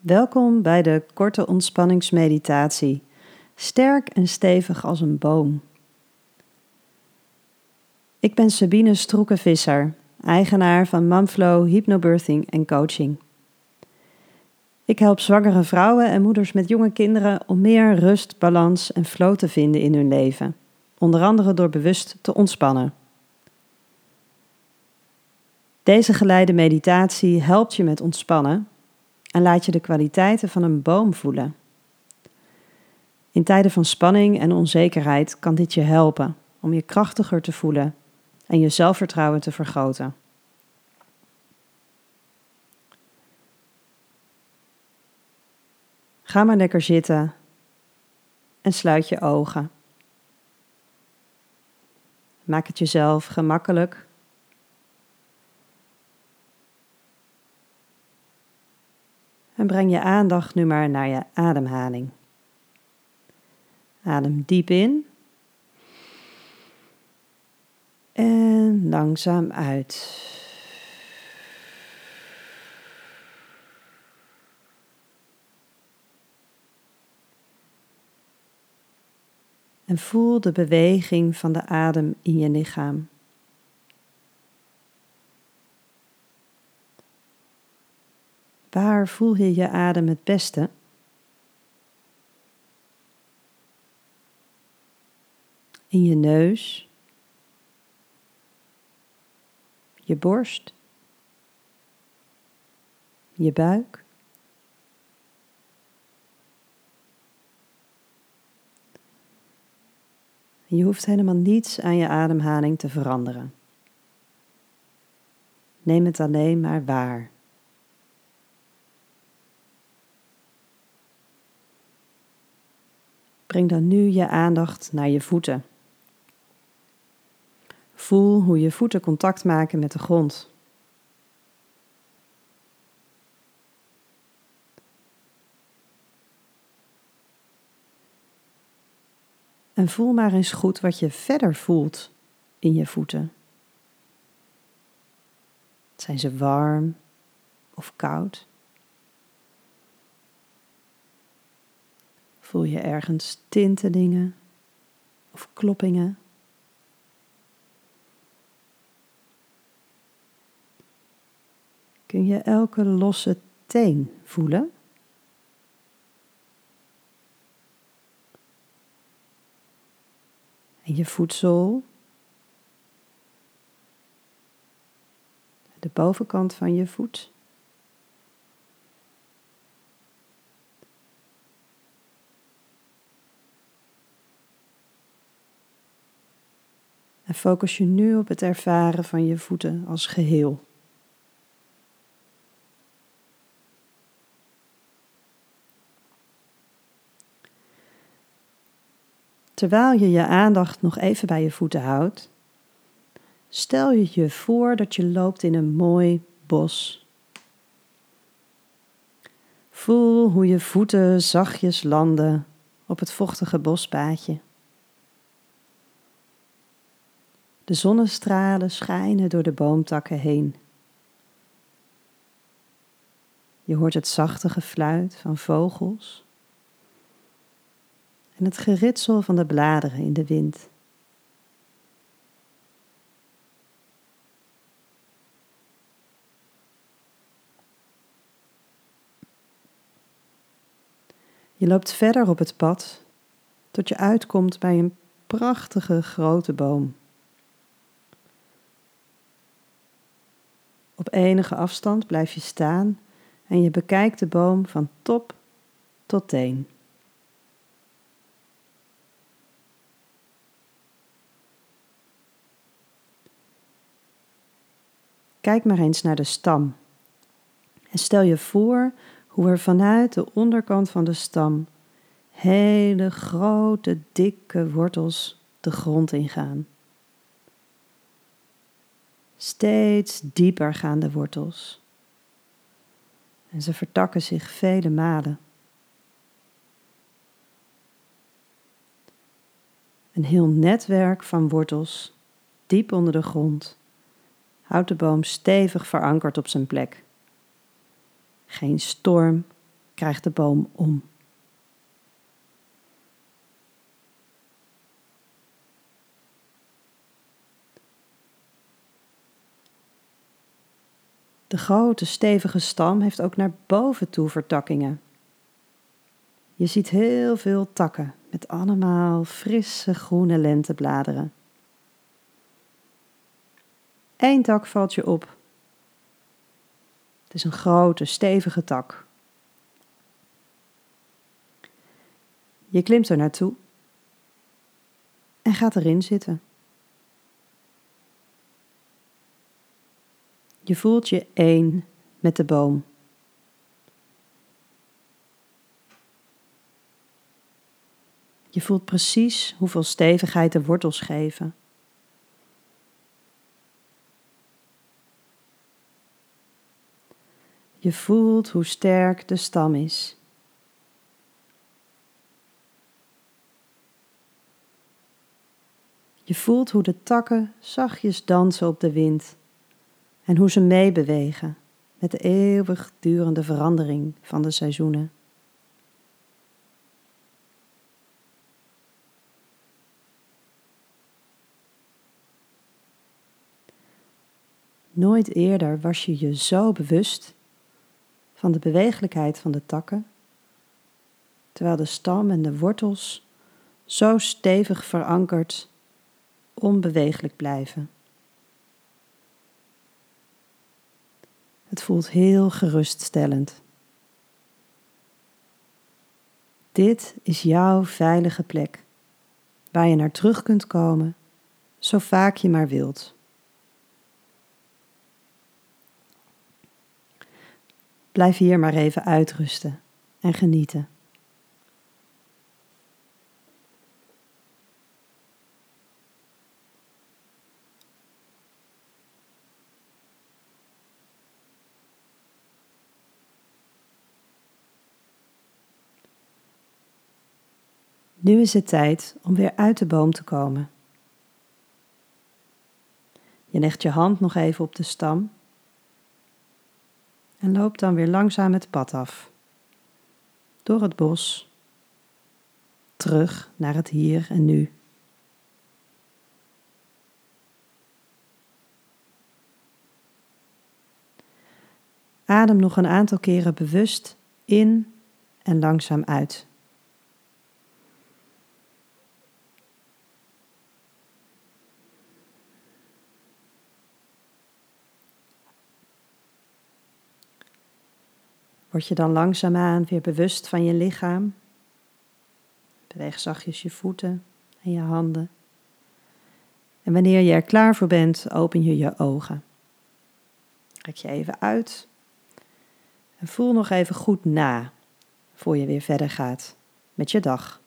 Welkom bij de korte ontspanningsmeditatie. Sterk en stevig als een boom. Ik ben Sabine Stroekenvisser, eigenaar van Mumflow Hypnobirthing en Coaching. Ik help zwangere vrouwen en moeders met jonge kinderen om meer rust, balans en flow te vinden in hun leven, onder andere door bewust te ontspannen. Deze geleide meditatie helpt je met ontspannen en laat je de kwaliteiten van een boom voelen. In tijden van spanning en onzekerheid kan dit je helpen om je krachtiger te voelen en je zelfvertrouwen te vergroten. Ga maar lekker zitten en sluit je ogen. Maak het jezelf gemakkelijk En breng je aandacht nu maar naar je ademhaling. Adem diep in. En langzaam uit. En voel de beweging van de adem in je lichaam. Waar voel je je adem het beste? In je neus, je borst, je buik. Je hoeft helemaal niets aan je ademhaling te veranderen. Neem het alleen maar waar. Breng dan nu je aandacht naar je voeten. Voel hoe je voeten contact maken met de grond. En voel maar eens goed wat je verder voelt in je voeten. Zijn ze warm of koud? Voel je ergens tintelingen of kloppingen? Kun je elke losse teen voelen? En je voedsel, de bovenkant van je voet. Focus je nu op het ervaren van je voeten als geheel. Terwijl je je aandacht nog even bij je voeten houdt, stel je je voor dat je loopt in een mooi bos. Voel hoe je voeten zachtjes landen op het vochtige bospaadje. De zonnestralen schijnen door de boomtakken heen. Je hoort het zachte gefluit van vogels en het geritsel van de bladeren in de wind. Je loopt verder op het pad tot je uitkomt bij een prachtige grote boom. Op enige afstand blijf je staan en je bekijkt de boom van top tot teen. Kijk maar eens naar de stam en stel je voor hoe er vanuit de onderkant van de stam hele grote, dikke wortels de grond ingaan. Steeds dieper gaan de wortels. En ze vertakken zich vele malen. Een heel netwerk van wortels diep onder de grond houdt de boom stevig verankerd op zijn plek. Geen storm krijgt de boom om. De grote stevige stam heeft ook naar boven toe vertakkingen. Je ziet heel veel takken met allemaal frisse groene lentebladeren. Eén tak valt je op. Het is een grote, stevige tak. Je klimt er naartoe en gaat erin zitten. Je voelt je één met de boom. Je voelt precies hoeveel stevigheid de wortels geven. Je voelt hoe sterk de stam is. Je voelt hoe de takken zachtjes dansen op de wind en hoe ze meebewegen met de eeuwigdurende verandering van de seizoenen. Nooit eerder was je je zo bewust van de bewegelijkheid van de takken, terwijl de stam en de wortels zo stevig verankerd onbewegelijk blijven. Het voelt heel geruststellend. Dit is jouw veilige plek, waar je naar terug kunt komen, zo vaak je maar wilt. Blijf hier maar even uitrusten en genieten. Nu is het tijd om weer uit de boom te komen. Je legt je hand nog even op de stam en loopt dan weer langzaam het pad af. Door het bos, terug naar het hier en nu. Adem nog een aantal keren bewust in en langzaam uit. Word je dan langzaamaan weer bewust van je lichaam. Beweeg zachtjes je voeten en je handen. En wanneer je er klaar voor bent, open je je ogen. Rek je even uit. En voel nog even goed na voor je weer verder gaat met je dag.